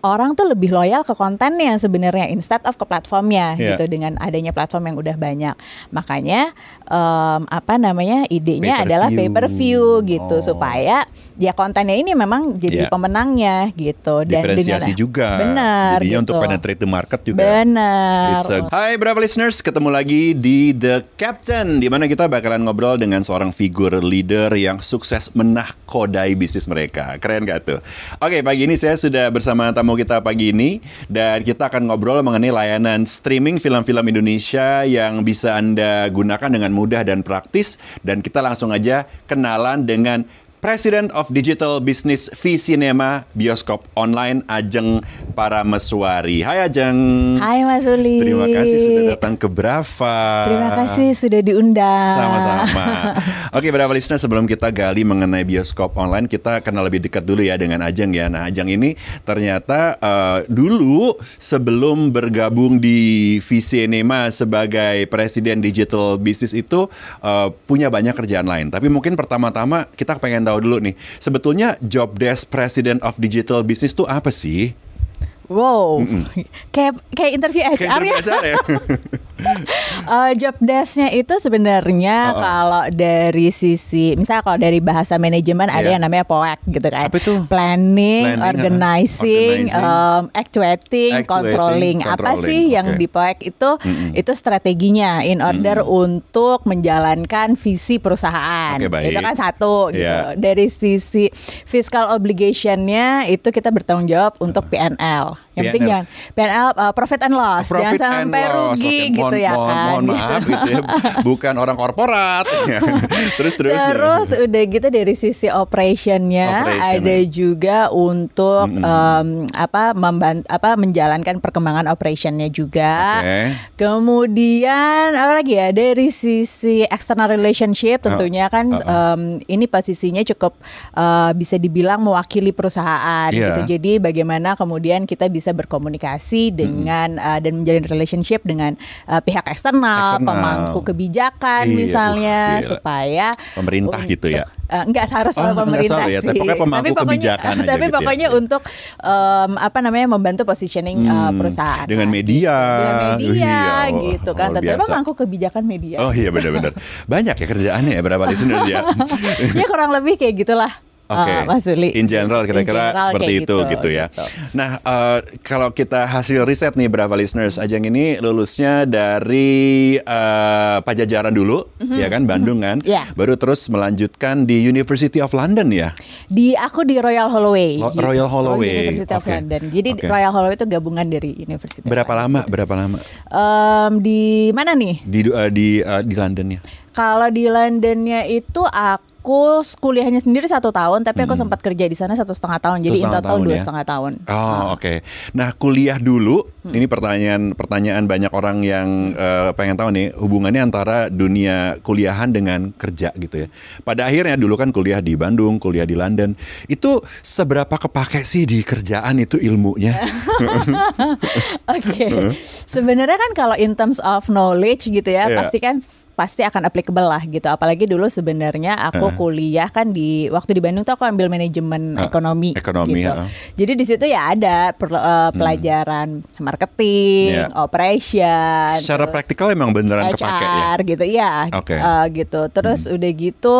orang tuh lebih loyal ke kontennya sebenarnya instead of ke platformnya Iya. gitu dengan adanya platform yang udah banyak. Makanya em, apa namanya idenya Pay adalah view. pay per view gitu Oh. supaya ya kontennya ini memang jadi Iya. pemenangnya gitu dan Diferensiasi dengan, juga. Benar. Jadinya gitu. untuk penetrate the market juga. Benar. A- Hai Bravo listeners, ketemu lagi di The Captain di mana kita bakalan ngobrol dengan seorang figur leader yang sukses menahkodai bisnis mereka. Keren gak tuh? Oke, pagi ini saya sudah bersama tamu kita pagi ini. Dan kita akan ngobrol mengenai layanan streaming film-film Indonesia yang bisa Anda gunakan dengan mudah dan praktis. Dan kita langsung aja kenalan dengan President of Digital Business V Cinema Bioskop Online Ajeng Parameswari. Hai Ajeng. Hai Mas Uli. Terima kasih sudah datang ke Brava. Terima kasih sudah diundang. Sama-sama. Oke, Brava listener, sebelum kita gali mengenai bioskop online, kita kenal lebih dekat dulu ya dengan Ajeng ya. Nah, Ajeng ini ternyata eh, dulu sebelum bergabung di V Cinema sebagai Presiden Digital Business itu eh, punya banyak kerjaan lain. Tapi mungkin pertama-tama kita pengen tahu dulu nih, sebetulnya job desk President of Digital Business itu apa sih? Wow, kayak kayak interview HR Kayak ya. ya? Eh, job desk-nya itu sebenarnya Oh, oh. kalau dari sisi, misalnya kalau dari bahasa manajemen ada Iya. yang namanya POAC gitu kan. Apa itu? Planning, Planning, organizing, uh-uh. um, actuating, Actuating, controlling. Apa controlling, sih yang oke. di POAC itu? Itu strateginya in order untuk menjalankan visi perusahaan. Baik. Itu kan satu gitu. Iya. Dari sisi fiscal obligation-nya itu kita bertanggung jawab untuk PNL. Yang penting PNL. jangan PNL uh, profit and loss, Profit jangan and sampai loss. rugi gitu mohon, ya mohon, kan. Mohon maaf gitu ya. Bukan orang korporat. terus terus. Terus udah gitu dari sisi operationnya Operation, ada ya. juga untuk em, apa memban apa menjalankan perkembangan operationnya juga. Oke. Kemudian apa lagi ya dari sisi external relationship tentunya kan Oh, em, ini posisinya cukup eh, bisa dibilang mewakili perusahaan Iya. gitu. Jadi bagaimana kemudian kita bisa berkomunikasi dengan eh, dan menjalin relationship dengan eh, pihak eksternal, Eksternal. pemangku kebijakan Iya, misalnya uh, supaya Pemerintah gitu ya? Eh, enggak seharusnya Oh, enggak pemerintah ya, sih. tapi pokoknya pemangku kebijakan aja tapi gitu ya. pokoknya untuk em, apa namanya membantu positioning Hmm, perusahaan. dengan Nah, media. Dengan media Iya, oh, gitu kan. biasa. pemangku kebijakan media. Oh iya benar-benar. Banyak ya kerjaannya ya berapa listeners ya. ya kurang lebih kayak gitulah. Oke, eh, Mas Uli. in general kira-kira seperti itu gitu, ya. gitu. Nah, eh, kalau kita hasil riset nih Brava listeners, Ajeng ini lulusnya dari eh, Pajajaran dulu, ya kan, Bandung kan, Iya. baru terus melanjutkan di University of London ya. Di aku di Royal Holloway. Lo- Royal Holloway, University of oke. London. Jadi Oke. Royal Holloway itu gabungan dari University. of Berapa lama? Berapa lama Em, di mana nih? di eh, di eh, di Londonnya? Kalau di Londonnya itu aku kuliahnya sendiri satu tahun, tapi aku sempat kerja di sana satu setengah tahun. Jadi in Hmm. total tahun dua ya? setengah tahun. Oh oke. Nah kuliah dulu, Hmm. ini pertanyaan pertanyaan banyak orang yang eh, pengen tahu nih hubungannya antara dunia kuliahan dengan kerja gitu ya. Pada akhirnya dulu kan kuliah di Bandung, kuliah di London, itu seberapa kepake sih di kerjaan itu ilmunya? Oke, sebenarnya kan kalau in terms of knowledge gitu ya, Iya. pasti kan pasti akan applicable lah gitu. Apalagi dulu sebenarnya aku Heeh. kuliah kan di waktu di Bandung tuh aku ambil manajemen Ah, ekonomi, ekonomi, gitu. heeh. Jadi di situ ya ada per- eh, pelajaran marketing, Iya. operation, Secara terus praktikal emang beneran kepake ya. HR gitu ya Oke. eh, gitu terus udah gitu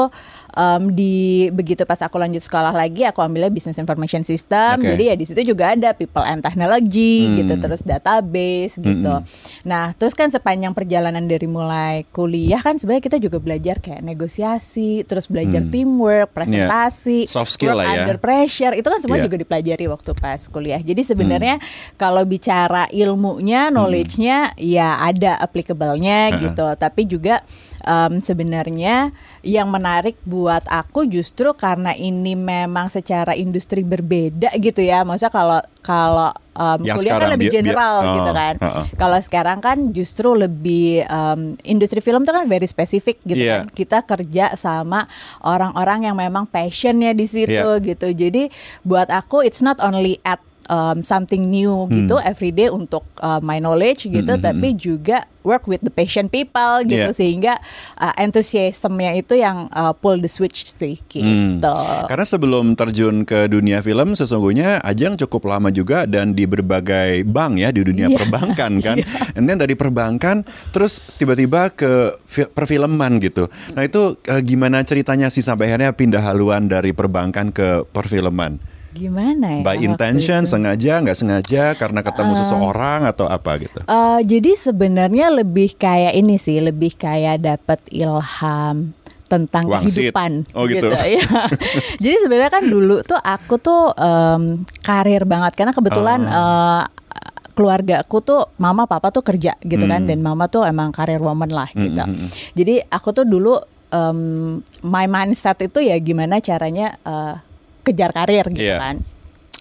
em, di begitu pas aku lanjut sekolah lagi aku ambilnya business information system Oke. jadi ya di situ juga ada people and technology Hmm. gitu terus database gitu nah terus kan sepanjang perjalanan dari mulai kuliah kan sebenarnya kita juga belajar kayak negosiasi terus belajar teamwork presentasi Hmm. Soft skill work lah ya. under pressure itu kan semua Iya. juga dipelajari waktu pas kuliah jadi sebenarnya kalau bicara ilmunya knowledge-nya ya ada applicable-nya Uh-uh. gitu tapi juga em, sebenarnya yang menarik buat aku justru karena ini memang secara industri berbeda gitu ya maksudnya kalau kalau em, Yang kuliah kan lebih bi- bi- general oh, gitu kan uh-uh. kalau sekarang kan justru lebih em, industri film tuh kan very spesifik gitu Iya. kan kita kerja sama orang-orang yang memang passionnya di situ Iya. gitu jadi buat aku it's not only at um, something new gitu everyday untuk uh, my knowledge gitu, tapi juga work with the patient people gitu Yeah. sehingga uh, enthusiasmnya itu yang uh, pull the switch sih Hmm. gitu. Karena sebelum terjun ke dunia film sesungguhnya Ajeng cukup lama juga dan di berbagai bank ya di dunia Iya. perbankan kan. And then dari perbankan terus tiba-tiba ke fi- perfilman gitu. Nah itu eh, gimana ceritanya sih sampai akhirnya pindah haluan dari perbankan ke perfilman? Gimana ya? By intention, itu? sengaja, nggak sengaja, karena ketemu seseorang atau apa gitu? Eh, jadi sebenarnya lebih kayak ini sih, lebih kayak dapat ilham tentang Wangsit. kehidupan Oh, gitu. ya. Jadi sebenarnya kan dulu tuh aku tuh em, karir banget karena kebetulan Ah. eh, keluarga aku tuh mama papa tuh kerja gitu kan Hmm. dan mama tuh emang karir woman lah gitu. Jadi aku tuh dulu em, my mindset itu ya gimana caranya eh, kejar karir gitu Iya. kan.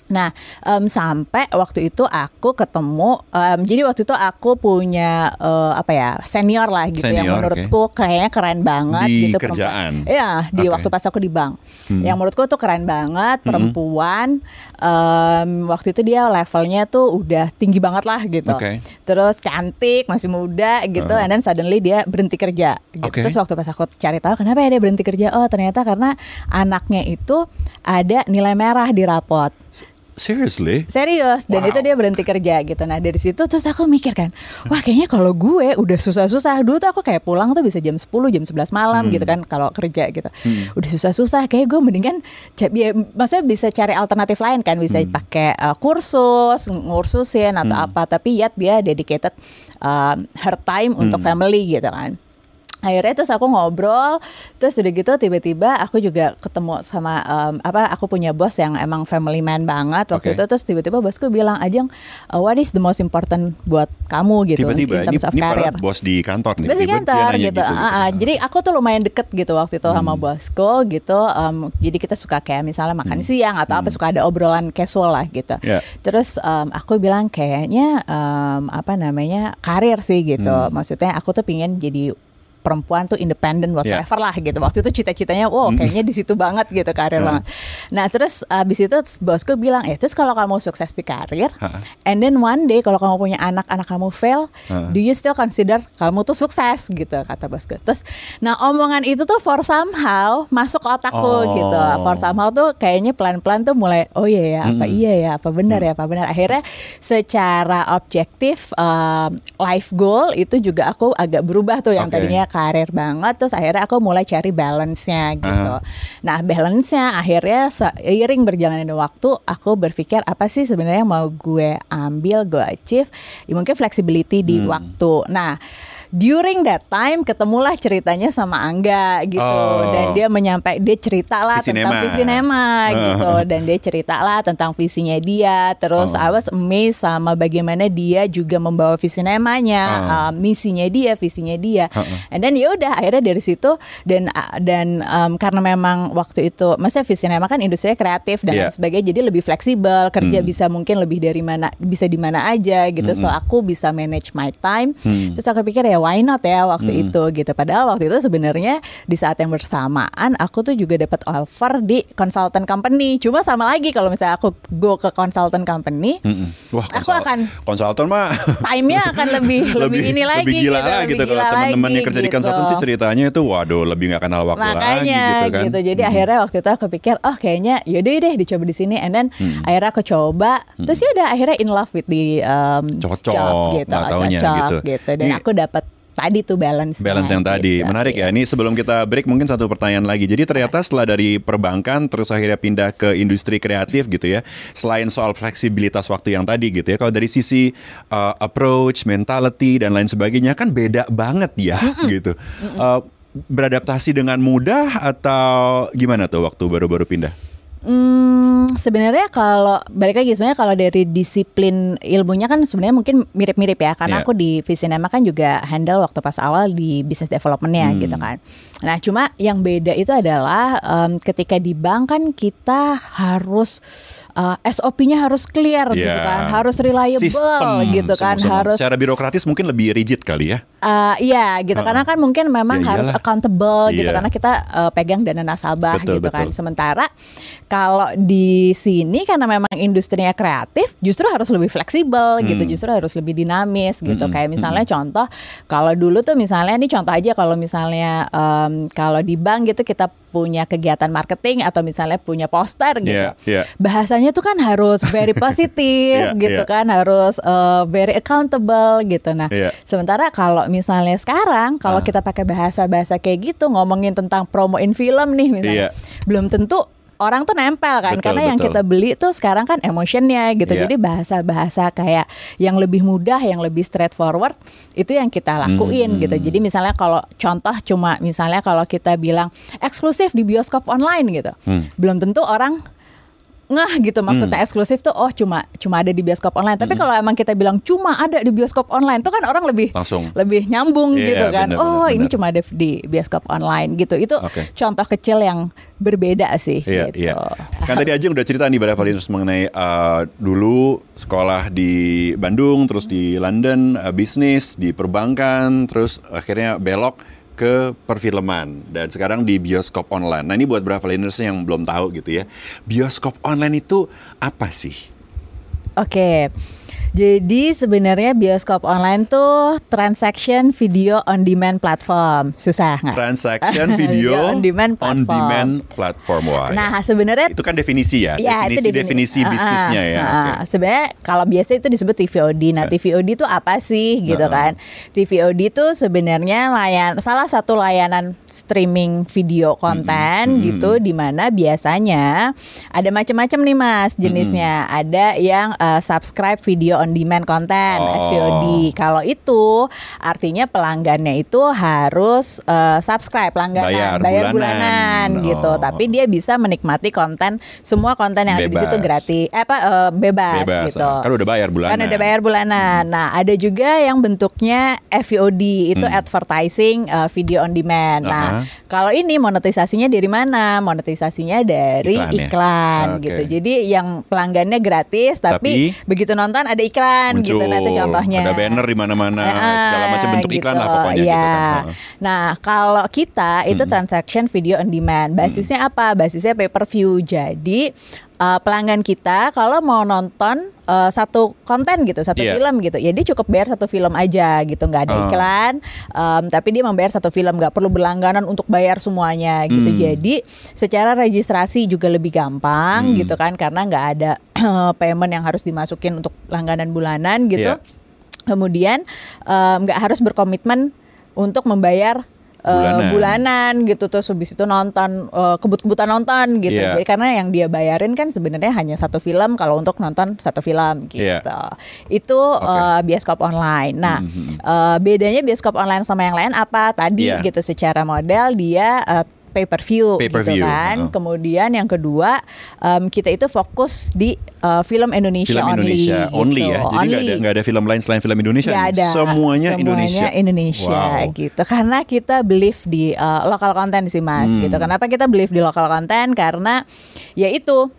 Nah, em, sampai waktu itu aku ketemu, em, jadi waktu itu aku punya eh, apa ya senior lah gitu yang Senior, menurutku kayaknya keren banget Di gitu. kerjaan? Iya, di Oke. waktu pas aku di bank. Yang menurutku tuh keren banget, perempuan. em, waktu itu dia levelnya tuh udah tinggi banget lah gitu. Oke. Terus cantik, masih muda gitu, and then suddenly dia berhenti kerja. Gitu. Oke. Terus waktu pas aku cari tahu kenapa ya dia berhenti kerja, oh ternyata karena anaknya itu ada nilai merah di rapot. Seriously? Serius. Dan Wow. itu dia berhenti kerja gitu. Nah dari situ terus aku mikir kan, wah kayaknya kalau gue udah susah-susah. Dulu tuh aku kayak pulang tuh bisa jam 10 jam 11 malam gitu kan kalau kerja gitu. Udah susah-susah kayak gue mendingan ya, maksudnya bisa cari alternatif lain kan. Bisa pakai uh, kursus, ngursusin atau apa. Tapi yet dia dedicated um, her time untuk family gitu kan akhirnya terus aku ngobrol terus udah gitu tiba-tiba aku juga ketemu sama em, apa aku punya bos yang emang family man banget waktu Oke. itu terus tiba-tiba bosku bilang Ajeng uh, what is the most important buat kamu gitu Tiba-tiba in ini, of ini career bos di kantor nih. Bos di kantor gitu. Ah, ah. Jadi aku tuh lumayan deket gitu waktu itu sama Hmm. bosku gitu. Em, jadi kita suka kayak misalnya makan siang atau apa suka ada obrolan casual lah gitu. Hmm. Ya. Terus em, aku bilang kayaknya em, apa namanya karir sih gitu. Hmm. Maksudnya aku tuh pingin jadi perempuan tuh independen whatsoever lah gitu. Waktu itu cita-citanya, wow Hmm. kayaknya di situ banget gitu karir banget. Nah terus abis itu bosku bilang, eh terus kalau kamu sukses di karir, and then one day kalau kamu punya anak, anak kamu fail, do you still consider kamu tuh sukses gitu kata bosku. Terus, nah omongan itu tuh for somehow masuk ke otakku Oh. gitu. For somehow tuh kayaknya pelan-pelan tuh mulai, oh iya ya, apa iya ya, apa benar ya, apa benar. Akhirnya secara objektif um, life goal itu juga aku agak berubah tuh yang Oke. tadinya karir banget. Terus akhirnya aku mulai cari balance-nya gitu. Nah balance-nya akhirnya seiring berjalannya waktu aku berpikir apa sih sebenarnya mau gue ambil, gue achieve. Ya, mungkin flexibility di Hmm. waktu. Nah during that time ketemulah ceritanya sama Angga gitu Oh. dan dia menyampai dia cerita lah tentang Visinema. Visinema gitu dan dia cerita lah tentang visinya dia terus Oh. I was amazed sama bagaimana dia juga membawa visinemanya Oh. uh, misinya dia visinya dia Uh-uh. and then ya udah akhirnya dari situ dan uh, dan um, karena memang waktu itu maksudnya Visinema kan industrinya kreatif dan lain sebagainya jadi lebih fleksibel kerja Hmm. bisa mungkin lebih dari mana bisa di mana aja gitu so aku bisa manage my time Hmm. terus aku pikir ya why not ya waktu itu gitu padahal waktu itu sebenarnya di saat yang bersamaan aku tuh juga dapat offer di consultant company cuma sama lagi kalau misalnya aku go ke consultant company Mm-mm. Wah, Aku konsul- akan- konsultan mah time-nya akan lebih lebih, ini lagi lebih gila gitu, lah lebih gitu kalau teman-teman yang lagi kerja di gitu. konsultan sih ceritanya itu waduh lebih nggak kenal waktu lagi makanya gitu kan. gitu jadi akhirnya waktu itu aku pikir oh kayaknya yaudah deh dicoba di sini and then Hmm. akhirnya aku coba terus ya udah akhirnya in love with the um, Cocok, job gitu nggak taunya cocok gitu. gitu dan Ini- aku dapat tadi tuh balance Balance yang tadi menarik ya. Ini sebelum kita break mungkin satu pertanyaan lagi. Jadi ternyata setelah dari perbankan terus akhirnya pindah ke industri kreatif gitu ya. Selain soal fleksibilitas waktu yang tadi gitu ya. Kalau dari sisi uh, approach, mentality dan lain sebagainya kan beda banget ya gitu. Uh, beradaptasi dengan mudah atau gimana tuh waktu baru-baru pindah? Hmm, sebenarnya kalau balik lagi sebenarnya kalau dari disiplin ilmunya kan sebenarnya mungkin mirip-mirip ya karena Iya. aku di Visinema kan juga handle waktu pas awal di business developmentnya Hmm. gitu kan. Nah cuma yang beda itu adalah em, ketika di bank kan kita harus eh, SOP-nya harus clear gitu Ya. kan, harus reliable Sistem gitu kan, semua-semua. harus secara birokratis mungkin lebih rigid kali ya. Eh, iya gitu Heeh. karena kan mungkin memang Ya harus iyalah. accountable gitu Iya. karena kita eh, pegang dana nasabah Betul, gitu kan. betul. Sementara kalau di sini karena memang industrinya kreatif, justru harus lebih fleksibel gitu, Hmm. justru harus lebih dinamis gitu. Mm-mm, Kayak misalnya contoh, kalau dulu tuh misalnya ini contoh aja kalau misalnya em, kalau di bank gitu kita punya kegiatan marketing atau misalnya punya poster gitu. Iya, iya. Bahasanya tuh kan harus very positif Iya, gitu iya. kan, harus eh, very accountable gitu. Nah, Iya. sementara kalau misalnya sekarang kalau Ah. kita pakai bahasa-bahasa kayak gitu ngomongin tentang promoin film nih misalnya, Iya. belum tentu orang tuh nempel kan Betul, karena yang betul. kita beli tuh sekarang kan emotionnya gitu Iya. jadi bahasa-bahasa kayak yang lebih mudah yang lebih straightforward itu yang kita lakuin Hmm. gitu jadi misalnya kalau contoh cuma misalnya kalau kita bilang eksklusif di bioskop online gitu Hmm. belum tentu orang ngeh gitu maksudnya eksklusif tuh oh cuma cuma ada di bioskop online Hmm. tapi kalau emang kita bilang cuma ada di bioskop online tuh kan orang lebih Langsung. lebih nyambung Iya, gitu kan benar, oh benar, ini cuma ada di bioskop online gitu itu Oke. contoh kecil yang berbeda sih Iya, gitu iya. Kan tadi Ajeng udah cerita nih pada Valinus mengenai uh, dulu sekolah di Bandung, terus di London, uh, bisnis di perbankan, terus akhirnya belok ke perfilman dan sekarang di bioskop online. Nah ini buat beberapa Valinus yang belum tahu gitu ya, bioskop online itu apa sih? Oke. Jadi sebenarnya bioskop online tuh transaction video on demand platform. Susah nggak? Transaction video on demand on platform. demand platform. Wah, Nah, sebenarnya itu kan definisi ya, Ya, itu definisi definisi defini- bisnisnya ya. Oke. ah. Sebenarnya kalau biasa itu disebut TVOD. Nah, Ya. TVOD itu apa sih gitu ah. kan? TVOD itu sebenarnya layan salah satu layanan streaming video konten Mm-mm. gitu di mana biasanya ada macam-macam nih Mas jenisnya. Ada yang eh, subscribe video on demand konten Oh. SVOD. Kalau itu artinya pelanggannya itu harus eh, subscribe langganan, Bayar bulanan. bulanan gitu. Oh. Tapi dia bisa menikmati konten semua konten yang ada di situ Bebas. gratis eh, apa eh, bebas, Bebas, gitu. ah. Kan udah bayar bulanan. Kan ada bayar bulanan. Nah, ada juga yang bentuknya FVOD itu Hmm. advertising uh, video on demand. Nah, Aha. kalau ini monetisasinya dari mana? Monetisasinya dari Iklan ya? iklan, Oke. gitu. Jadi yang pelanggannya gratis tapi, Tapi begitu nonton ada iklan gitu. Nah, itu contohnya. Ada banner di mana-mana, Ah, segala macam bentuk iklan lah pokoknya Iya. gitu kan. Nah, kalau kita itu transaction video on demand. Basisnya apa? Basisnya pay per view. Jadi uh, pelanggan kita kalau mau nonton uh, satu konten gitu, satu Iya. film gitu, ya dia cukup bayar satu film aja gitu, nggak ada Ah. iklan. Um, tapi dia membayar satu film, nggak perlu berlangganan untuk bayar semuanya gitu. Hmm. Jadi secara registrasi juga lebih gampang Hmm. gitu kan, karena nggak ada payment yang harus dimasukin untuk langganan bulanan gitu. Iya. Kemudian em, nggak harus berkomitmen untuk membayar eh, Bulanan. bulanan gitu terus habis itu nonton eh, kebut-kebutan nonton gitu. Iya. Jadi karena yang dia bayarin kan sebenarnya hanya satu film kalau untuk nonton satu film gitu. Iya. Itu Oke. eh, bioskop online. Nah, Mhm. eh, bedanya bioskop online sama yang lain apa? Tadi Iya. gitu secara model dia eh, pay per view Pay per gitu view, kan. heeh. Kemudian yang kedua em, kita itu fokus di eh, film Indonesia Film Indonesia only. only, gitu. ya. Jadi nggak ada nggak ada film lain selain film Indonesia. Nih? ada. Semuanya, Indonesia. Indonesia Wow. gitu. Karena kita believe di uh, lokal konten sih Mas Hmm. gitu. Kenapa kita believe di lokal konten? Karena ya itu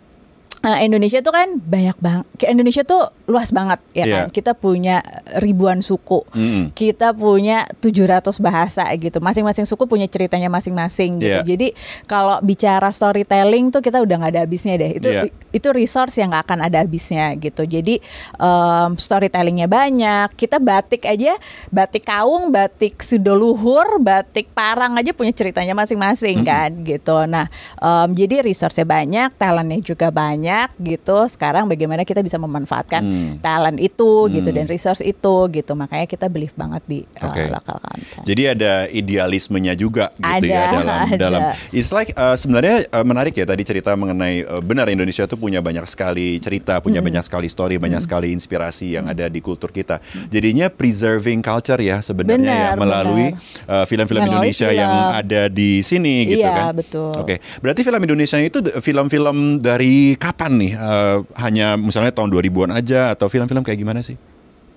uh, Indonesia tuh kan banyak banget. Indonesia tuh luas banget ya Iya. kan. Kita punya ribuan suku. Mm-mm. Kita punya 700 bahasa gitu. Masing-masing suku punya ceritanya masing-masing gitu. Iya. Jadi kalau bicara storytelling tuh kita udah nggak ada habisnya deh. Itu Iya. itu resource yang nggak akan ada habisnya gitu. Jadi em, storytellingnya banyak. Kita batik aja, batik kaung, batik sudoluhur, batik parang aja punya ceritanya masing-masing kan gitu. Nah em, jadi resource-nya banyak, talentnya juga banyak gitu. Sekarang bagaimana kita bisa memanfaatkan Hmm. talent itu gitu Hmm. dan resource itu gitu. Makanya kita believe banget di uh, Oke. lokal content. Jadi ada idealismenya juga gitu ya Ada, dalam ada. dalam. It's like uh, sebenarnya uh, menarik ya tadi cerita mengenai uh, benar Indonesia tuh punya banyak sekali cerita, punya banyak sekali story, banyak sekali inspirasi yang ada di kultur kita. Jadinya preserving culture ya sebenarnya ya Benar, melalui uh, film-film Melalui Indonesia film. yang ada di sini gitu Iya, kan. betul. Oke, berarti film Indonesia itu film-film dari kapan nih? Uh, hanya misalnya tahun 2000-an aja atau film-film kayak gimana sih?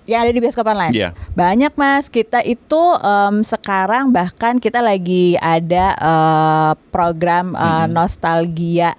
Yang ada di bioskop online. Iya. Banyak mas. Kita itu em, sekarang bahkan kita lagi ada eh, program eh, nostalgia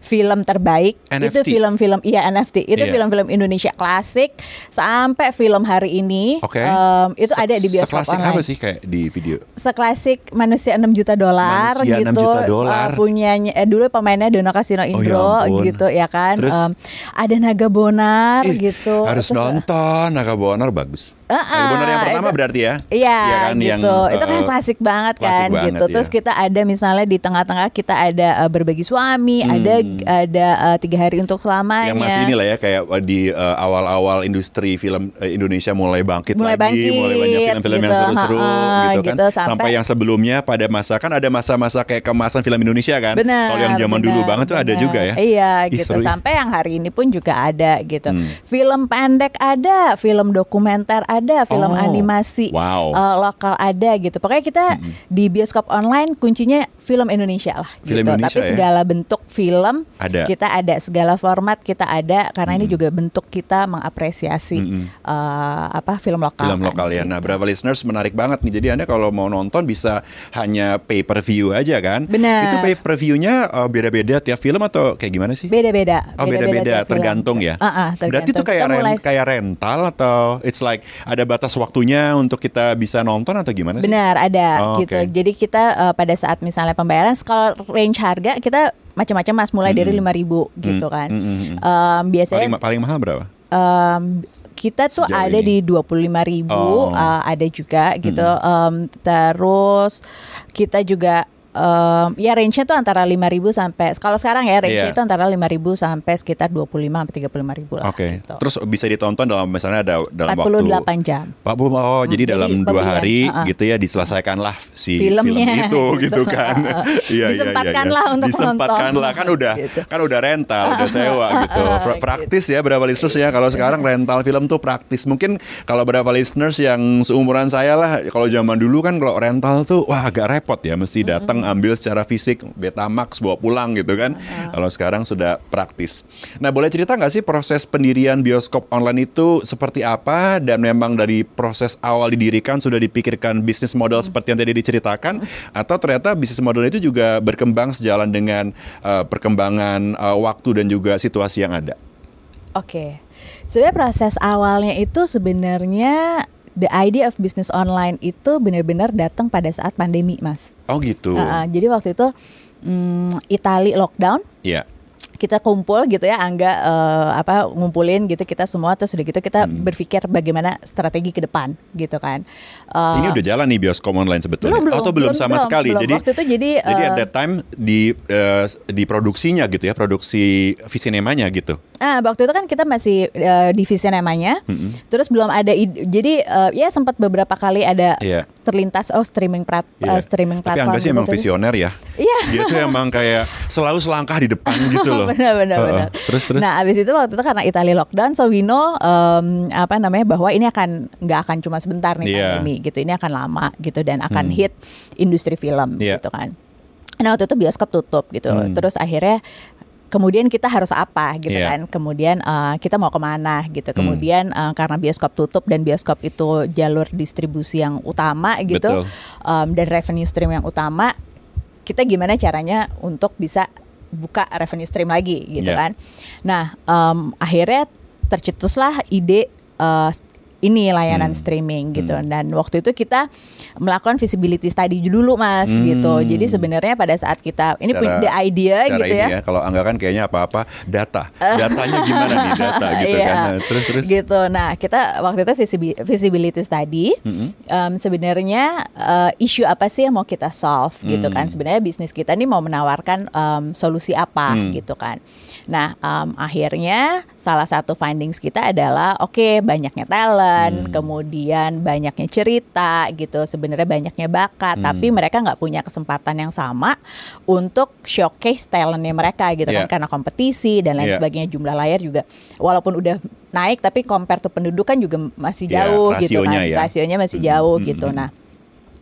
film terbaik. Itu NFT. film-film iya NFT. Itu Iya. film-film Indonesia klasik sampai film hari ini. Oke. em, itu ada di bioskop Seklasik online. apa sih kayak di video? Seklasik manusia 6 juta dolar Manusia 6 gitu. juta dolar. Eh, punyanya eh, dulu pemainnya Dono Kasino Indro ampun. gitu ya kan. Terus? Em, ada Naga Bonar Ih, gitu. Harus Terus, nonton Naga Bonar bagus. Naga Bonar yang pertama itu- berarti ya? Iya kan, gitu. yang, itu kan uh, klasik banget klasik kan banget, gitu. Terus ya. kita ada misalnya di tengah-tengah kita ada uh, berbagi suami, ada ada uh, tiga hari untuk selamanya. Hmm. Yang masih inilah ya kayak di uh, awal-awal industri film uh, Indonesia mulai bangkit Mulai lagi, bangkit, mulai banyak film-film yang gitu, seru-seru ha-ha, gitu kan. gitu, sampai- sampai yang sebelumnya pada masa kan ada masa-masa kayak kemasan film Indonesia kan. Kalau yang zaman dulu banget tuh ada juga ya. Iya Ih, gitu. seru ya. Sampai yang hari ini pun juga ada gitu. Hmm. Film pendek ada, film dokumenter ada, film Oh, animasi wow. uh, lokal ada gitu. Pokoknya kita di bioskop online kuncinya film Indonesia lah Film gitu. Indonesia Tapi ya? segala bentuk film Ada. kita ada, segala format kita ada karena ini juga bentuk kita mengapresiasi uh, apa film lokal. film kan, lokal ya. Nah, gitu. berapa listeners menarik banget nih. Jadi Anda kalau mau nonton bisa hanya pay per view aja kan? Benar. Itu pay per view-nya uh, beda-beda tiap film atau kayak gimana sih? Beda-beda. Oh beda-beda tiap film. tergantung ya. Berarti itu tergantung. kayak Kita ren- mulai- kayak rental atau it's like ada batas waktunya untuk kita bisa nonton atau gimana sih? Benar ada Oh, gitu. oke. Jadi kita uh, pada saat misalnya pembayaran kalau range harga kita macam-macam mas mulai dari 5000 gitu kan. mm. Um, biasanya Paling paling mahal berapa? um, kita tuh Sejauh ada ini. di 25.000 ribu Oh. uh, ada juga gitu. Um, terus kita juga um, ya range-nya tuh antara 5.000 sampai kalau sekarang ya range-nya Iya. itu antara 5.000 sampai sekitar 25 sampai 35.000 lah. Oke. gitu. Terus bisa ditonton dalam misalnya ada dalam waktu 48 jam. Pak Bu, oh jadi jadi dalam dua pembelian, hari uh-uh. gitu ya diselesaikanlah si Filmnya, film itu gitu. gitu kan. Iya iya iya. Disempatkanlah untuk Disempatkanlah kan udah Gitu. kan udah rental, udah sewa gitu. Pra- praktis ya berapa listeners ya kalau sekarang rental film tuh praktis. Mungkin kalau berapa listeners yang seumuran saya lah kalau zaman dulu kan kalau rental tuh wah agak repot ya mesti datang ambil secara fisik Betamax bawa pulang gitu kan. Kalau sekarang sudah praktis. Nah, boleh cerita nggak sih proses pendirian bioskop online itu seperti apa dan memang dari proses awal didirikan sudah dipikirkan bisnis model seperti yang tadi diceritakan atau ternyata bisnis model itu juga berkembang sejalan dengan eh, perkembangan eh, waktu dan juga situasi yang ada. Oke, sebenarnya proses awalnya itu sebenarnya the idea of business online itu benar-benar datang pada saat pandemi, mas. Oh gitu. Uh, jadi waktu itu mm, Itali lockdown, Iya. Kita kumpul gitu ya, Angga eh, apa ngumpulin gitu kita semua terus udah gitu kita Hmm. berpikir bagaimana strategi ke depan gitu kan. Eh, Ini udah jalan nih bioskop online sebetulnya. belum, belum, Atau belum, belum, sama belum, sekali. belum. Jadi Waktu itu jadi, jadi at eh, that time di eh, di produksinya gitu ya, produksi visinemanya gitu. Ah, waktu itu kan kita masih eh, di Visionemanya, terus belum ada ide- jadi eh, ya sempat beberapa kali ada Iya. terlintas oh streaming plat, Iya. eh, streaming Tapi platform. Angga sih gitu. emang visioner ya. Iya. Dia tuh emang kayak selalu selangkah di depan gitu loh. benar benar Heeh. benar. Terus terus. Nah, abis itu waktu itu karena Italia lockdown, so we know um, apa namanya bahwa ini akan nggak akan cuma sebentar nih Iya. pandemi gitu. Ini akan lama gitu dan akan hit industri film Iya. gitu kan. Nah, waktu itu bioskop tutup gitu. Hmm. Terus akhirnya kemudian kita harus apa gitu Iya. kan. Kemudian uh, kita mau ke mana gitu. Hmm. Kemudian uh, karena bioskop tutup dan bioskop itu jalur distribusi yang utama gitu Betul. um, dan revenue stream yang utama kita gimana caranya untuk bisa buka revenue stream lagi gitu Iya. kan. Nah, em, akhirnya tercetuslah ide eh, ini layanan Hmm. streaming gitu dan waktu itu kita melakukan visibility study dulu mas Hmm. gitu jadi sebenarnya pada saat kita ini punya the idea secara gitu ini ya, Kalau Angga kan kayaknya apa-apa data. Datanya gimana nih data gitu Iya. kan. Nah, terus terus. gitu nah kita waktu itu visibi- visibility study em, sebenarnya eh, isu apa sih yang mau kita solve gitu Mm. kan sebenarnya bisnis kita nih mau menawarkan em, solusi apa Mm. gitu kan nah em, akhirnya salah satu findings kita adalah oke banyaknya talent Mm. kemudian banyaknya cerita gitu sebenarnya banyaknya bakat Mm. tapi mereka nggak punya kesempatan yang sama untuk showcase talentnya mereka gitu Iya. kan karena kompetisi dan lain Iya. sebagainya jumlah layar juga walaupun udah naik tapi compare to penduduk kan juga masih jauh gitu rasionya kan ya. rasionya masih Mm, jauh mm, gitu mm. nah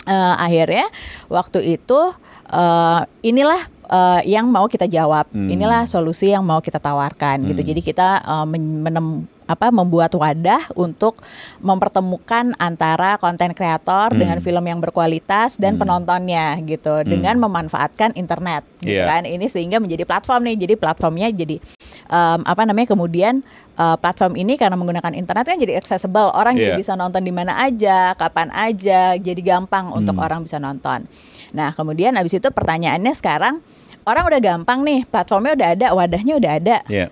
eh, akhirnya waktu itu eh, inilah eh, yang mau kita jawab Hmm. inilah solusi yang mau kita tawarkan gitu Hmm. jadi kita men- menem apa membuat wadah untuk mempertemukan antara konten kreator dengan Hmm. film yang berkualitas dan penontonnya gitu dengan memanfaatkan internet gitu Iya. kan ini sehingga menjadi platform nih jadi platformnya jadi em, apa namanya kemudian eh, platform ini karena menggunakan internet kan jadi accessible orang Iya. jadi bisa nonton di mana aja kapan aja jadi gampang untuk Hmm. orang bisa nonton nah kemudian abis itu pertanyaannya sekarang orang udah gampang nih platformnya udah ada wadahnya udah ada Iya.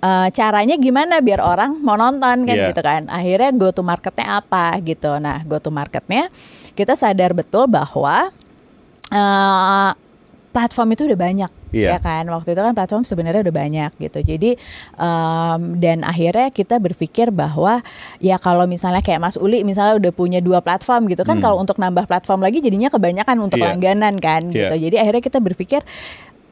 Eh, caranya gimana biar orang mau nonton kan Iya. gitu kan akhirnya go to marketnya apa gitu nah go to marketnya kita sadar betul bahwa eh, platform itu udah banyak Iya. ya kan waktu itu kan platform sebenarnya udah banyak gitu jadi em, dan akhirnya kita berpikir bahwa ya kalau misalnya kayak Mas Uli misalnya udah punya dua platform gitu kan Hmm. kalau untuk nambah platform lagi jadinya kebanyakan untuk Iya. langganan kan Iya. gitu jadi akhirnya kita berpikir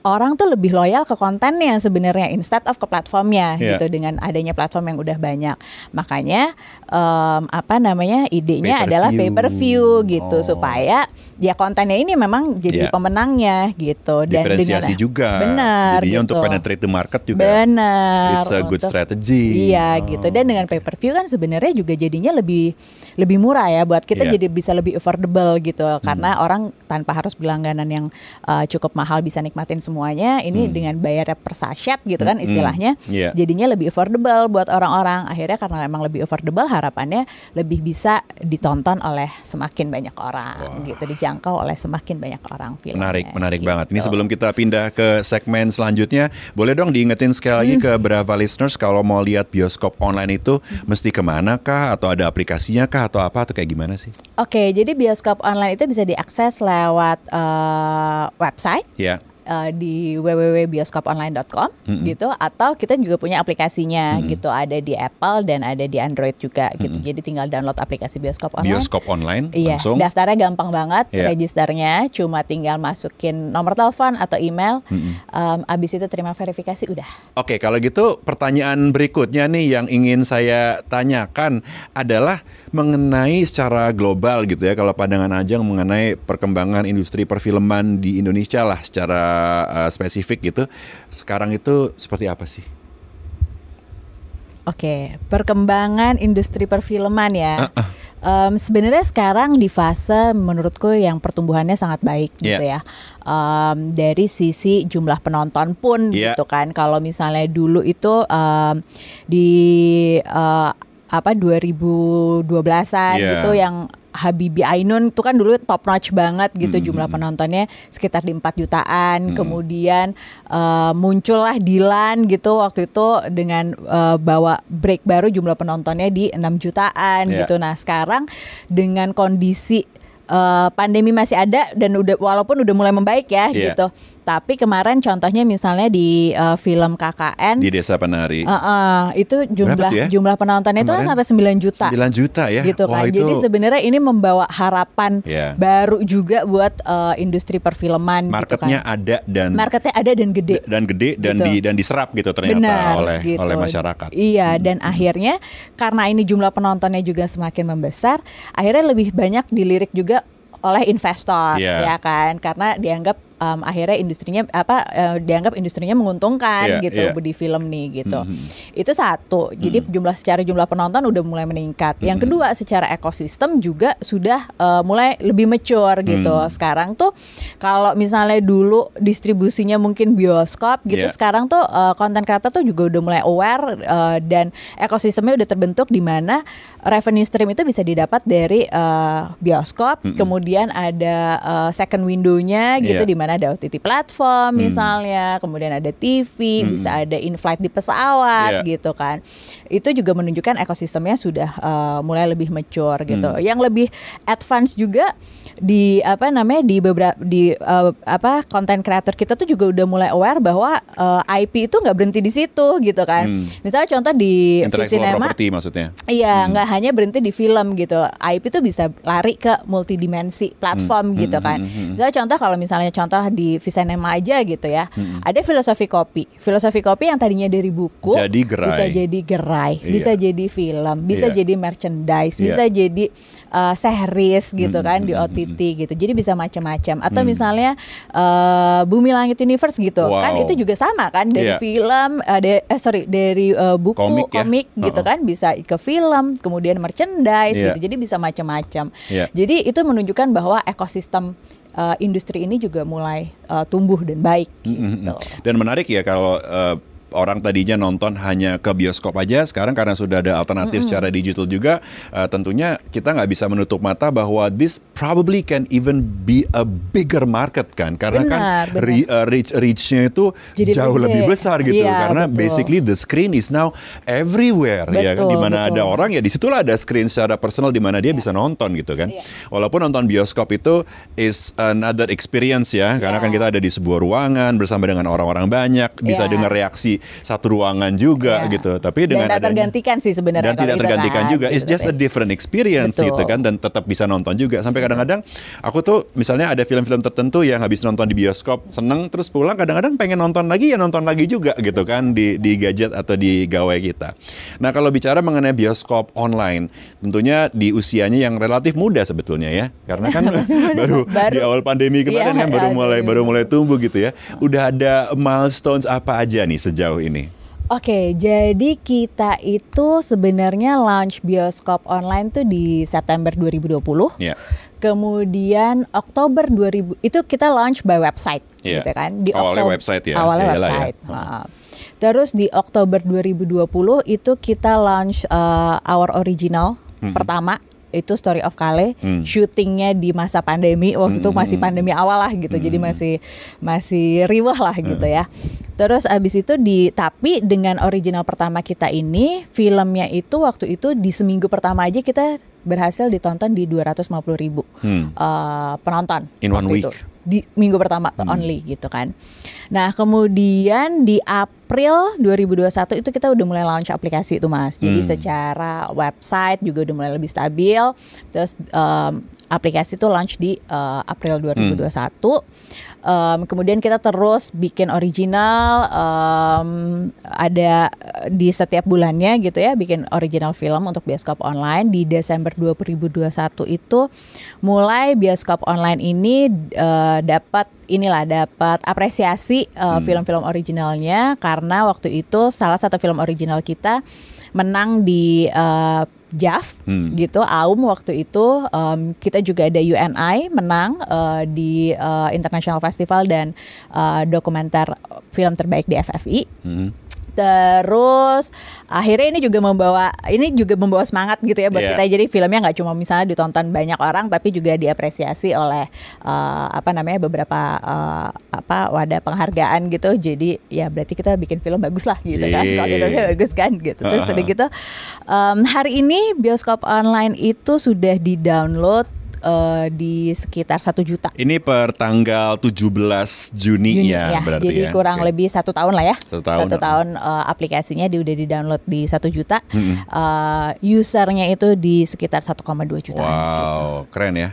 orang tuh lebih loyal ke kontennya sebenarnya instead of ke platformnya Iya. gitu dengan adanya platform yang udah banyak makanya em, apa namanya idenya Pay adalah view. pay per view gitu Oh. supaya ya kontennya ini memang jadi Iya. pemenangnya gitu dan Diferensiasi dengan, juga. benar Jadinya gitu. untuk penetrate the market juga. benar It's a good untuk- strategy. Iya Oh. gitu dan dengan pay per view kan sebenarnya juga jadinya lebih lebih murah ya buat kita. Hmm. jadi bisa lebih affordable gitu karena orang tanpa harus berlangganan yang uh, cukup mahal bisa nikmatin semuanya ini dengan bayarnya per sachet gitu kan Hmm. istilahnya Iya. jadinya lebih affordable buat orang-orang akhirnya karena emang lebih affordable harapannya lebih bisa ditonton oleh semakin banyak orang gitu dijangkau oleh semakin banyak orang filmnya, Menarik, menarik gitu. banget. Ini sebelum kita pindah ke segmen selanjutnya, boleh dong diingetin sekali lagi Hmm. ke Brava listeners kalau mau lihat bioskop online itu Hmm. mesti ke mana kah atau ada aplikasinya kah atau apa atau kayak gimana sih? Oke, jadi bioskop online itu bisa diakses lewat eh, website Ya. Eh, di www.bioskoponline.com gitu atau kita juga punya aplikasinya gitu ada di Apple dan ada di Android juga gitu. Jadi tinggal download aplikasi bioskop online. Bioskop online Iya, langsung. daftarnya gampang banget, Iya. registernya cuma tinggal masukin nomor telepon atau email. Em, abis itu terima verifikasi udah. Oke, kalau gitu pertanyaan berikutnya nih yang ingin saya tanyakan adalah mengenai secara global gitu ya. Kalau pandangan Ajang mengenai perkembangan industri perfilman di Indonesia lah secara uh, spesifik gitu. Sekarang itu seperti apa sih? Oke, perkembangan industri perfilman ya. Em, Sebenarnya sekarang di fase menurutku yang pertumbuhannya sangat baik gitu Iya. ya. Em, dari sisi jumlah penonton pun Iya. gitu kan. Kalau misalnya dulu itu em, di eh, apa 2012-an Iya. gitu yang Habibi Ainun itu kan dulu top notch banget gitu Hmm, jumlah hmm, penontonnya sekitar di 4 jutaan. Kemudian eh, muncullah Dilan gitu waktu itu dengan eh, bawa break baru jumlah penontonnya di 6 jutaan Iya. gitu. Nah, sekarang dengan kondisi eh, pandemi masih ada dan udah walaupun udah mulai membaik ya Iya. gitu. Tapi kemarin contohnya misalnya di eh, film KKN Di Desa Penari. eh, eh, itu jumlah ya? jumlah penontonnya itu kan Kemarin sampai 9 juta 9 juta ya. gitu Wah, kan. itu Jadi sebenarnya ini membawa harapan Iya. baru juga buat eh, industri perfilman marketnya gitu kan. ada dan Marketnya ada dan gede. dan gede dan Gitu. di dan diserap gitu ternyata Benar, oleh gitu. oleh masyarakat. Iya, dan akhirnya karena ini jumlah penontonnya juga semakin membesar, akhirnya lebih banyak dilirik juga oleh investor, Iya. ya kan? Karena dianggap em, akhirnya industrinya apa eh, dianggap industrinya menguntungkan Iya, gitu iya. di film nih gitu. Mhm. Itu satu. Jadi jumlah secara jumlah penonton udah mulai meningkat. Hmm. Yang kedua secara ekosistem juga sudah eh, mulai lebih mature gitu. Hmm. Sekarang tuh kalau misalnya dulu distribusinya mungkin bioskop gitu, Iya. sekarang tuh konten kreator tuh juga udah mulai aware eh, dan ekosistemnya udah terbentuk di mana revenue stream itu bisa didapat dari eh, bioskop, kemudian ada eh, second window-nya gitu Iya. di mana ada OTT platform misalnya, kemudian ada TV, bisa ada in-flight di pesawat gitu kan. Itu juga menunjukkan ekosistemnya sudah eh, mulai lebih mature gitu. Yang lebih advance juga di apa namanya di beberapa di eh, apa konten kreator kita tuh juga udah mulai aware bahwa eh, IP itu nggak berhenti di situ gitu kan. Hmm. Misalnya contoh di property maksudnya. Iya, Hmm. nggak hanya berhenti di film gitu. IP itu bisa lari ke multidimensi platform Hmm, gitu hmm, kan. hmm, hmm. Misalnya contoh kalau misalnya contoh contoh di Visinema aja gitu ya. Ada filosofi kopi. Filosofi kopi yang tadinya dari buku Jadi gerai. bisa jadi gerai, Iya. bisa jadi film, bisa Iya. jadi merchandise, Iya. bisa jadi uh, series gitu kan di OTT gitu. Jadi bisa macam-macam. Atau misalnya uh, Bumi Langit Universe gitu. Wow. Kan itu juga sama kan dari Iya. film uh, de- eh sorry dari uh, buku Komik komik, ya? gitu kan bisa ke film, kemudian merchandise Iya. gitu. Jadi bisa macam-macam. Iya. Jadi itu menunjukkan bahwa ekosistem uh, industri ini juga mulai uh, tumbuh dan baik gitu. Dan menarik ya kalau eh, orang tadinya nonton hanya ke bioskop aja, sekarang karena sudah ada alternatif secara digital juga, eh, tentunya kita nggak bisa menutup mata bahwa this probably can even be a bigger market kan, karena kan Benar, benar. re- eh, reach reachnya itu Jadi jauh gede. lebih besar gitu, Iya, karena betul. basically the screen is now everywhere ya kan, Betul, di mana betul. ada orang ya di situlah ada screen secara personal di mana dia bisa nonton gitu kan. Iya. Walaupun nonton bioskop itu is another experience ya, karena Iya. kan kita ada di sebuah ruangan bersama dengan orang-orang banyak, bisa Iya. dengar reaksi satu ruangan juga Iya. gitu. Tapi dengan dan tak adanya- tergantikan sih sebenarnya dan tidak tergantikan kan, juga. It's gitu. just a different experience Betul. gitu kan dan tetap bisa nonton juga. Sampai kadang-kadang aku tuh misalnya ada film-film tertentu yang habis nonton di bioskop seneng terus pulang kadang-kadang pengen nonton lagi ya nonton lagi juga gitu kan di di gadget atau di gawai kita. Nah, kalau bicara mengenai bioskop online, tentunya di usianya yang relatif muda sebetulnya ya. Karena kan baru, Baru. di awal pandemi kemarin Iya, kan baru iya, mulai iya. baru mulai tumbuh gitu ya. Udah ada milestones apa aja nih sejauh ini? Oke, jadi kita itu sebenarnya launch bioskop online tuh di September 2020. Ya. Kemudian Oktober 2000 itu kita launch by website Iya. gitu kan. Di Awalnya Oktober- website ya, Awalnya iyalah ya. website. Heeh. Terus di Oktober 2020 itu kita launch uh, our original pertama itu Story of Kale, Hmm. syutingnya di masa pandemi waktu itu masih pandemi awal lah gitu, jadi masih masih riwah lah gitu ya. Terus abis itu di tapi dengan original pertama kita ini filmnya itu waktu itu di seminggu pertama aja kita berhasil ditonton di 250 ribu Hmm. eh, penonton In one waktu itu. Hmm. di minggu pertama tuh only gitu kan. Nah kemudian di April 2021 itu kita udah mulai launch aplikasi itu mas. Jadi Hmm. secara website juga udah mulai lebih stabil. Terus em, aplikasi itu launch di eh, April 2021. Em, kemudian kita terus bikin original, em, ada di setiap bulannya gitu ya, bikin original film untuk bioskop online. Di Desember 2021 itu mulai bioskop online ini eh, dapat inilah dapat apresiasi eh, film-film originalnya. Karena waktu itu salah satu film original kita menang di eh, JAV Hmm. gitu Aum waktu itu em, kita juga ada UNI menang eh, di eh, International Festival dan eh, dokumenter film terbaik di FFI Hmm. Terus akhirnya ini juga membawa ini juga membawa semangat gitu ya buat Iya. kita. Jadi filmnya nggak cuma misalnya ditonton banyak orang, tapi juga diapresiasi oleh eh, apa namanya beberapa eh, apa wadah penghargaan gitu. Jadi ya berarti kita bikin film bagus lah gitu kan. Yeay. Kualitasnya bagus kan gitu. Terus Ha-ha. udah gitu em, hari ini bioskop online itu sudah di download di sekitar satu juta. Ini per tanggal 17 Juni, Juni, ya, berarti jadi ya. kurang Oke. lebih satu tahun lah ya. Satu tahun, tahun eh, aplikasinya di, udah di download di satu juta. Eh, usernya itu di sekitar 1,2 juta. Wow, keren ya.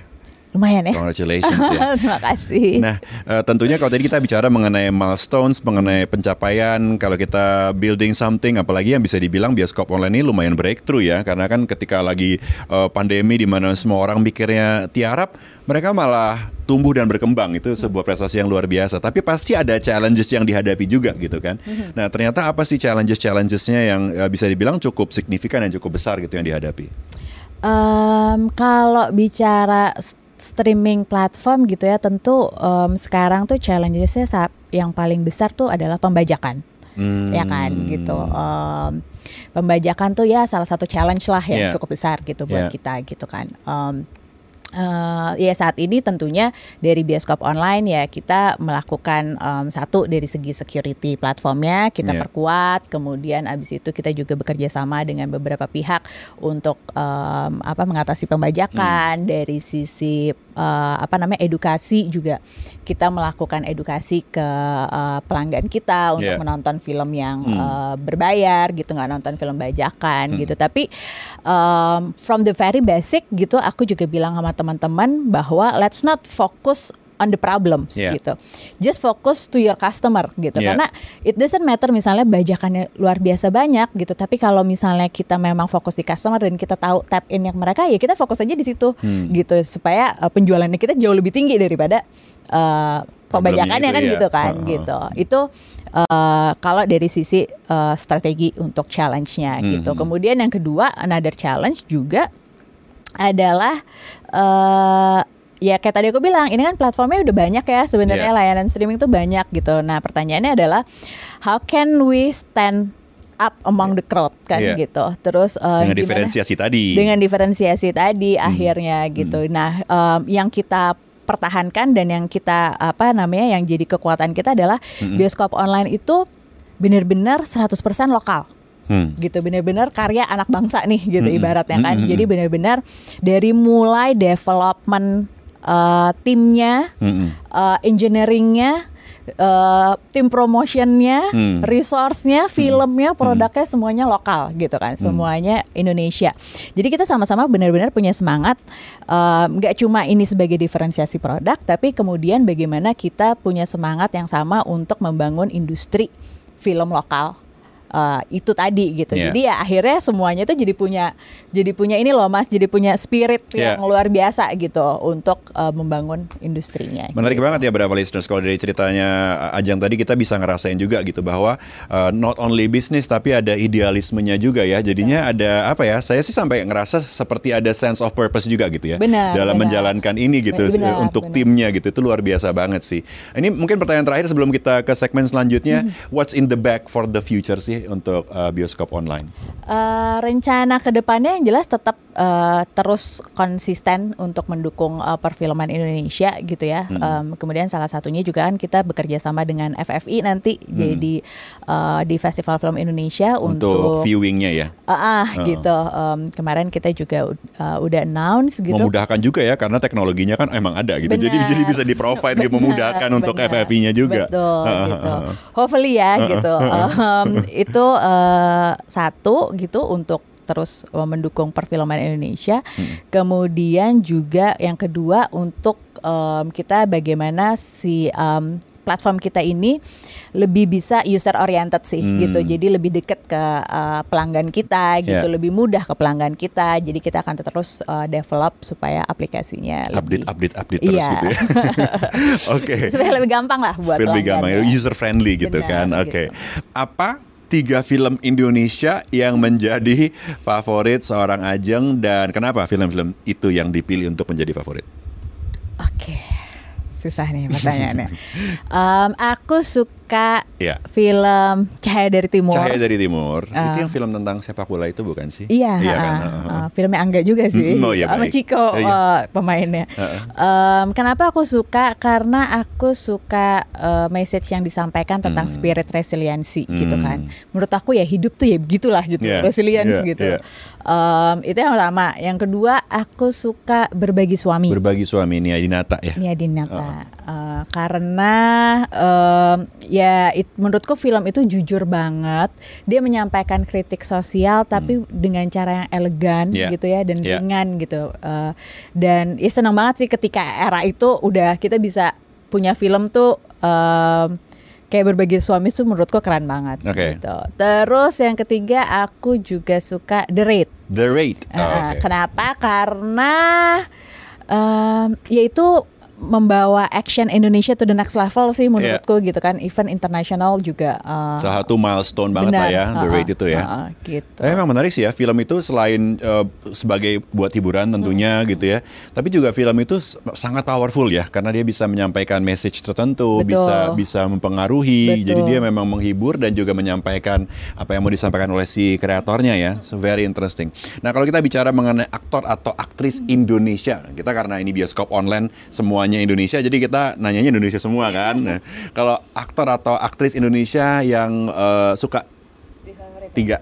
Lumayan ya. Congratulations ya. Terima kasih. Nah, eh, tentunya kalau tadi kita bicara mengenai milestones, mengenai pencapaian, kalau kita building something, apalagi yang bisa dibilang bioskop online ini lumayan breakthrough ya, karena kan ketika lagi eh, pandemi di mana semua orang mikirnya tiarap, mereka malah tumbuh dan berkembang itu sebuah prestasi yang luar biasa. Tapi pasti ada challenges yang dihadapi juga gitu kan. Nah, ternyata apa sih challenges-challengesnya yang eh, bisa dibilang cukup signifikan dan cukup besar gitu yang dihadapi? Em, kalau bicara streaming platform gitu ya, tentu em, sekarang tuh challengesnya sa- yang paling besar tuh adalah pembajakan. Hmm. ya kan gitu Em, pembajakan tuh ya salah satu challenge lah yang Yeah. cukup besar gitu buat Yeah. kita gitu kan Em, eh, ya saat ini tentunya dari bioskop online ya kita melakukan em, satu dari segi security platformnya kita Yeah. perkuat kemudian abis itu kita juga bekerja sama dengan beberapa pihak untuk em, apa mengatasi pembajakan Hmm. dari sisi eh, apa namanya edukasi juga kita melakukan edukasi ke eh, pelanggan kita untuk Yeah. menonton film yang Hmm. eh, berbayar gitu nggak nonton film bajakan gitu tapi um, from the very basic gitu aku juga bilang sama teman-teman bahwa let's not fokus on the problems Yeah. gitu. Just focus to your customer gitu. Yeah. Karena it doesn't matter misalnya bajakannya luar biasa banyak gitu, tapi kalau misalnya kita memang fokus di customer dan kita tahu tap in yang mereka ya kita fokus aja di situ Hmm. gitu supaya uh, penjualannya kita jauh lebih tinggi daripada uh, pembajakannya kan iya. gitu kan Uh-uh. gitu. Itu uh, kalau dari sisi uh, strategi untuk challenge-nya gitu. Mhm. Kemudian yang kedua another challenge juga adalah eh ya kayak tadi aku bilang ini kan platformnya udah banyak ya sebenarnya Yeah. layanan streaming tuh banyak gitu. Nah pertanyaannya adalah how can we stand up among the crowd kan Yeah. gitu. Terus eh, Dengan gimana- diferensiasi tadi. dengan diferensiasi tadi Hmm. akhirnya gitu. Nah em, yang kita pertahankan dan yang kita apa namanya yang jadi kekuatan kita adalah Hmm. bioskop online itu benar-benar 100% lokal Hmm. gitu benar-benar karya anak bangsa nih gitu Mm-mm. ibaratnya kan Mm-mm. jadi benar-benar dari mulai development eh, timnya Mm-mm. eh, engineeringnya eh, tim promotionnya Hmm. resource-nya filmnya produknya semuanya lokal gitu kan semuanya Indonesia. Jadi kita sama-sama benar-benar punya semangat nggak cuma ini sebagai diferensiasi produk tapi kemudian bagaimana kita punya semangat yang sama untuk membangun industri film lokal Eh, itu tadi gitu. Yeah. Jadi ya akhirnya semuanya tuh jadi punya jadi punya ini loh Mas, jadi punya spirit Yeah. yang luar biasa gitu untuk eh, membangun industrinya. Menarik banget ya berapa listeners kalau dari ceritanya Ajang tadi kita bisa ngerasain juga gitu bahwa uh, not only bisnis tapi ada idealismenya juga ya. Jadinya ada apa ya? Saya sih sampai ngerasa seperti ada sense of purpose juga gitu ya Benar, dalam benar. menjalankan ini gitu Benar, untuk benar. timnya gitu. Itu luar biasa banget sih. Ini mungkin pertanyaan terakhir sebelum kita ke segmen selanjutnya, Hmm. what's in the back for the future sih untuk uh, bioskop online? Eh, rencana ke depannya yang jelas tetap eh, terus konsisten untuk mendukung eh, perfilman Indonesia gitu ya. Em, kemudian salah satunya juga kan kita bekerja sama dengan FFI nanti jadi eh, di Festival Film Indonesia Untuk, untuk, viewingnya ya. Ah, ah, gitu. Em, kemarin kita juga eh, udah announce gitu. memudahkan juga ya karena teknologinya kan emang ada gitu. Jadi jadi bisa di provide Benar, memudahkan untuk benar. FFI-nya juga. Betul Heeh, gitu. Hopefully ya gitu. Em, itu eh, satu gitu untuk terus mendukung perfilman Indonesia. Hmm. Kemudian juga yang kedua untuk em, kita bagaimana si em, platform kita ini lebih bisa user oriented sih Hmm. gitu. Jadi lebih dekat ke eh, pelanggan kita gitu, Yeah. lebih mudah ke pelanggan kita. Jadi kita akan terus eh, develop supaya aplikasinya update lebih update update terus Iya. gitu ya. Oke. supaya lebih gampang lah buat Supaya lebih gampang, pelanggannya. user friendly gitu Benar, kan. gitu. Oke. Apa tiga film Indonesia yang menjadi favorit seorang Ajeng dan kenapa film-film itu yang dipilih untuk menjadi favorit? Oke, susah nih pertanyaannya. Em, aku suka Iya. film Cahaya dari Timur. Cahaya dari Timur. itu Ah. yang film tentang sepak bola itu bukan sih? Iya, Iya kan. Heeh. ah, filmnya Angga juga sih, Mm, oh iya, sama baik. Ciko Oh iya. eh, pemainnya. Em, kenapa aku suka? Karena aku suka eh, message yang disampaikan tentang Hmm. spirit resiliensi gitu Hmm. kan. Menurut aku ya hidup tuh ya begitulah gitu, Iya, resilience iya, gitu. iya. Em, itu yang pertama. Yang kedua, aku suka berbagi suami. Berbagi suami Nia Dinata ya. Nia Dinata Eh, karena em, ya it- menurutku film itu jujur banget dia menyampaikan kritik sosial tapi dengan cara yang elegan Yeah. gitu ya dan Yeah. ringan gitu Eh, dan ya senang banget sih ketika era itu udah kita bisa punya film tuh em, kayak berbagi suami tuh menurutku keren banget Oke. gitu terus yang ketiga aku juga suka The Raid The Raid. Oh, Uh, oke. Kenapa? Karena um, yaitu membawa action Indonesia to the next level sih menurutku gitu kan. Event internasional juga. uh, Salah satu milestone banget lah ya, The Uh-uh, Raid itu ya. uh-uh, gitu. Tapi memang menarik sih ya film itu selain eh, sebagai buat hiburan tentunya Hmm. gitu ya, tapi juga film itu sangat powerful ya karena dia bisa menyampaikan message tertentu, Betul. bisa bisa mempengaruhi. Betul. Jadi dia memang menghibur dan juga menyampaikan apa yang mau disampaikan oleh si kreatornya ya. So very interesting. Nah kalau kita bicara mengenai aktor atau aktris Indonesia, kita karena ini bioskop online semuanya Indonesia, jadi kita nanyanya Indonesia semua kan. Nah, kalau aktor atau aktris Indonesia yang eh, suka tiga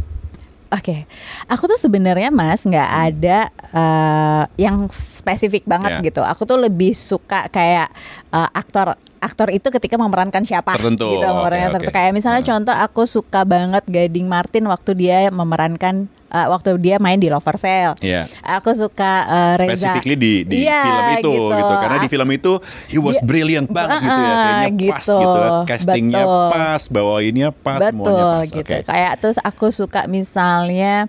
Oke, aku tuh sebenarnya Mas nggak ada uh, yang spesifik banget Ya. gitu. Aku tuh lebih suka kayak uh, aktor aktor itu ketika memerankan siapa Tertentu, gitu oke. tertentu. kayak misalnya contoh aku suka banget Gading Martin waktu dia memerankan uh, waktu dia main di Love for Sale. Iya. Aku suka uh, Reza. Specifically di di Iya, film itu gitu. gitu. karena di film itu he was Dia- brilliant banget gitu ya Ah, kayaknya pas gitu. gitu castingnya Betul. pas bawainnya pas semuanya Betul pas gitu. Oke. Kayak terus aku suka misalnya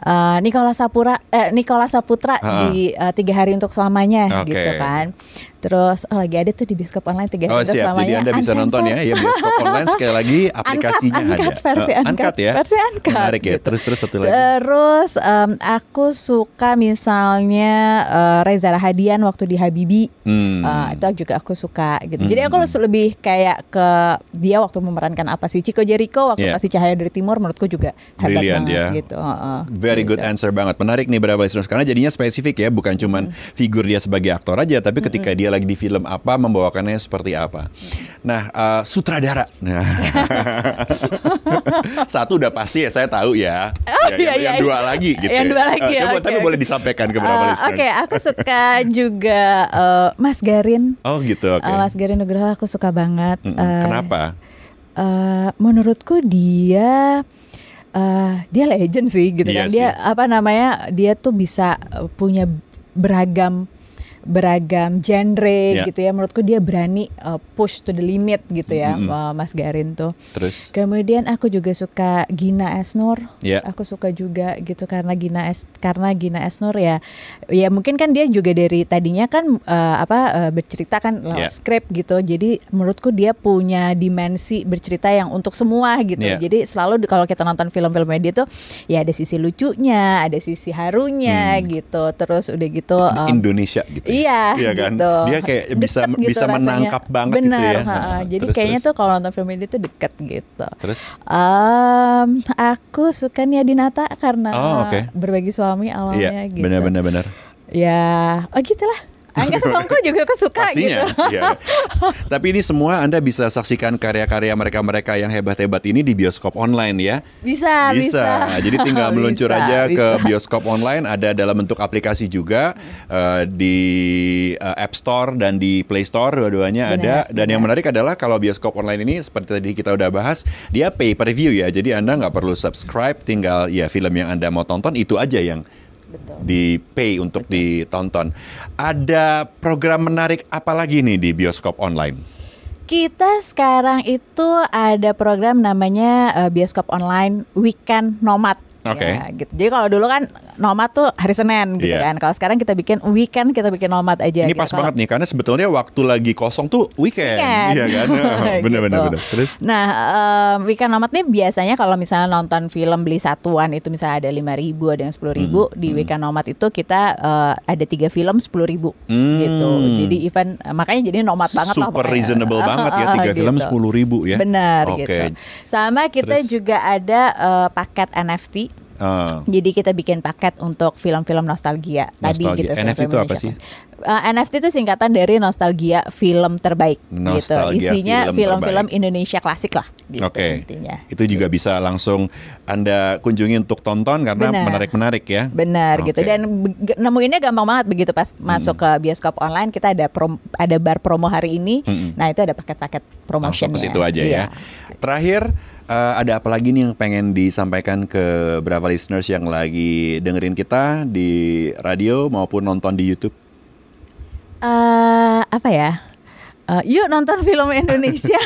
uh, Nikola Sapura eh Nikola Saputra Ha. di uh, tiga hari untuk selamanya Oke. gitu kan. Terus oh, lagi ada tuh di bioskop online tiga Oh hari untuk siap, selamanya. jadi anda bisa nonton ya, ya bioskop online sekali lagi aplikasinya uncut, uncut, ada. versi Eh, uncut, ya, versi uncut, menarik ya. gitu. Terus terus satu lagi. Terus em, aku suka misalnya eh, Reza Rahadian waktu di Habibi. Hmm. Eh, itu juga aku suka gitu. Jadi aku lebih kayak ke dia waktu memerankan apa sih Chico Jericho waktu Yeah. kasih cahaya dari timur menurutku juga hebat Brilliant banget ya. gitu. Heeh. Very good Gitu. answer banget. Menarik nih berapa listeners karena jadinya spesifik ya, bukan cuman figur dia sebagai aktor aja, tapi ketika dia lagi di film apa membawakannya seperti apa. Nah, eh, sutradara. Nah. Satu udah pasti ya saya tahu ya. Oh, Ya, iya, yang, iya, yang dua iya. lagi gitu. Yang ya. dua lagi, Eh, coba, oke, tapi oke. boleh disampaikan ke beberapa Eh, listeners. Oke, aku suka juga eh, Mas Garin. Oh gitu, oke. Eh, Mas Garin Nugroho aku suka banget. Mm-mm. Eh, Kenapa? eh, menurutku dia eh, dia legend sih gitu Iya kan. Dia sih. apa namanya? Dia tuh bisa punya beragam beragam genre Ya. gitu ya. Menurutku dia berani eh, push to the limit gitu ya, Mm-mm. eh, Mas Garin tuh. Terus? Kemudian aku juga suka Gina Esnur. Ya. Aku suka juga gitu karena Gina Es karena Gina Esnur ya ya mungkin kan dia juga dari tadinya kan eh, apa eh, bercerita kan lewat Ya. skrip gitu. Jadi menurutku dia punya dimensi bercerita yang untuk semua gitu. Ya. Jadi selalu kalau kita nonton film-film dia tuh ya ada sisi lucunya, ada sisi harunya Hmm. gitu. Terus udah gitu em, Indonesia gitu. ya? Iya, Iya kan? gitu. Dia kayak bisa Deket gitu bisa rasanya. menangkap banget Bener, gitu ya. ha-ha. Ha, Jadi terus, kayaknya terus. tuh kalau nonton film ini tuh deket gitu. Terus? Em, aku suka Nia Dinata karena Oh, oke. berbagi suami awalnya Iya, gitu. benar-benar benar. Ya, oh gitulah. Angga Sasongko juga aku suka Pastinya. gitu. iya. Tapi ini semua Anda bisa saksikan karya-karya mereka-mereka yang hebat-hebat ini di bioskop online ya. Bisa, bisa. Jadi tinggal meluncur Bisa, aja ke bisa. bioskop online. Ada dalam bentuk aplikasi juga eh, di eh, App Store dan di Play Store dua-duanya ada. Dan yang menarik adalah kalau bioskop online ini seperti tadi kita udah bahas, dia pay per view ya. Jadi Anda nggak perlu subscribe, tinggal ya film yang Anda mau tonton itu aja yang Betul. di pay untuk ditonton. Ada program menarik apa lagi nih di bioskop online? Kita sekarang itu ada program namanya eh, bioskop online Weekend Nomad. Oke. Ya, gitu. Jadi kalau dulu kan Nomad tuh hari Senin gitu Iya. kan. Kalau sekarang kita bikin weekend kita bikin Nomad aja. Ini gitu. pas Kalau- banget nih karena sebetulnya waktu lagi kosong tuh weekend, Weekend. iya kan? Bener-bener Gitu. bener. Terus? Nah, em, weekend nomad nih biasanya kalau misalnya nonton film beli satuan itu misalnya ada lima ribu, ada yang sepuluh ribu. Di weekend nomad itu kita eh, ada tiga film sepuluh ribu Hmm. gitu. Jadi event makanya jadi nomad banget lah. Super reasonable banget ya tiga film Gitu. sepuluh ribu ya. Benar Oke. gitu. Sama kita Terus? juga ada eh, paket NFT. Ah. Jadi kita bikin paket untuk film-film nostalgia tadi Nostalgia. gitu. NFT itu apa sih? Eh, NFT itu singkatan dari nostalgia film terbaik Nostalgia gitu. Isinya film film-film. Indonesia klasik lah gitu Oke. intinya. Itu juga bisa langsung Anda kunjungi untuk tonton karena menarik-menarik ya. Benar gitu Oke. Hmm. dan nemuinnya gampang banget begitu pas masuk ke bioskop online kita ada prom, ada bar promo hari ini. Mm-mm. Nah, itu ada paket-paket promotion Langsung ke situ aja ya. Iya. Terakhir eh, ada apa lagi nih yang pengen disampaikan ke beberapa listeners yang lagi dengerin kita di radio maupun nonton di YouTube? Eh, apa ya? Eh, yuk nonton film Indonesia.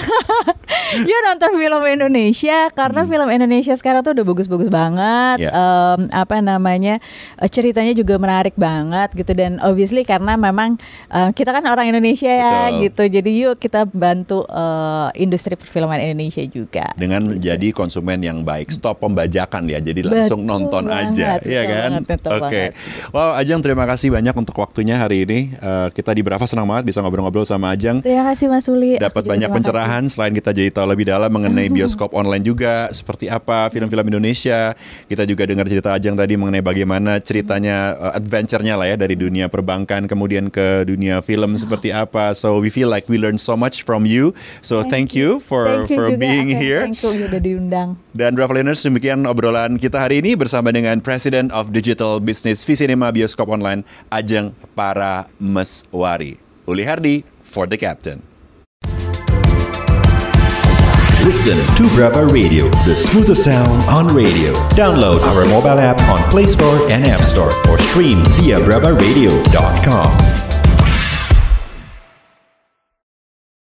yuk nonton film Indonesia karena film Indonesia sekarang tuh udah bagus-bagus banget. Hmm. Ya. Em, apa namanya? eh, ceritanya juga menarik banget gitu dan obviously karena memang eh, kita kan orang Indonesia ya Betul. gitu. Jadi yuk kita bantu eh, industri perfilman Indonesia juga. dengan menjadi konsumen yang baik. Stop pembajakan ya. Jadi langsung Betul nonton aja, banget, ya betul kan? Oke. banget. Wow, Ajeng terima kasih banyak untuk waktunya hari ini. Eh, kita di Brava senang banget bisa ngobrol-ngobrol sama Ajeng. Terima kasih Mas Uli. Dapat banyak terima kasih. pencerahan selain kita jadi tahu lebih dalam mengenai bioskop online juga seperti apa film-film Indonesia. Kita juga dengar cerita Ajeng tadi mengenai bagaimana ceritanya uh, adventure-nya lah ya dari dunia perbankan kemudian ke dunia film seperti apa. So we feel like we learn so much from you. So thank, you for Thank you for juga, being Afen. here. Thank you udah diundang. Dan Bravo Learners, demikian obrolan kita hari ini bersama dengan President of Digital Business Visinema Bioskop Online, Ajeng Para Meswari. Uli Hardi, for the Captain. Listen to Brava Radio, the smoothest sound on radio. Download our mobile app on Play Store and App Store or stream via bravaradio.com.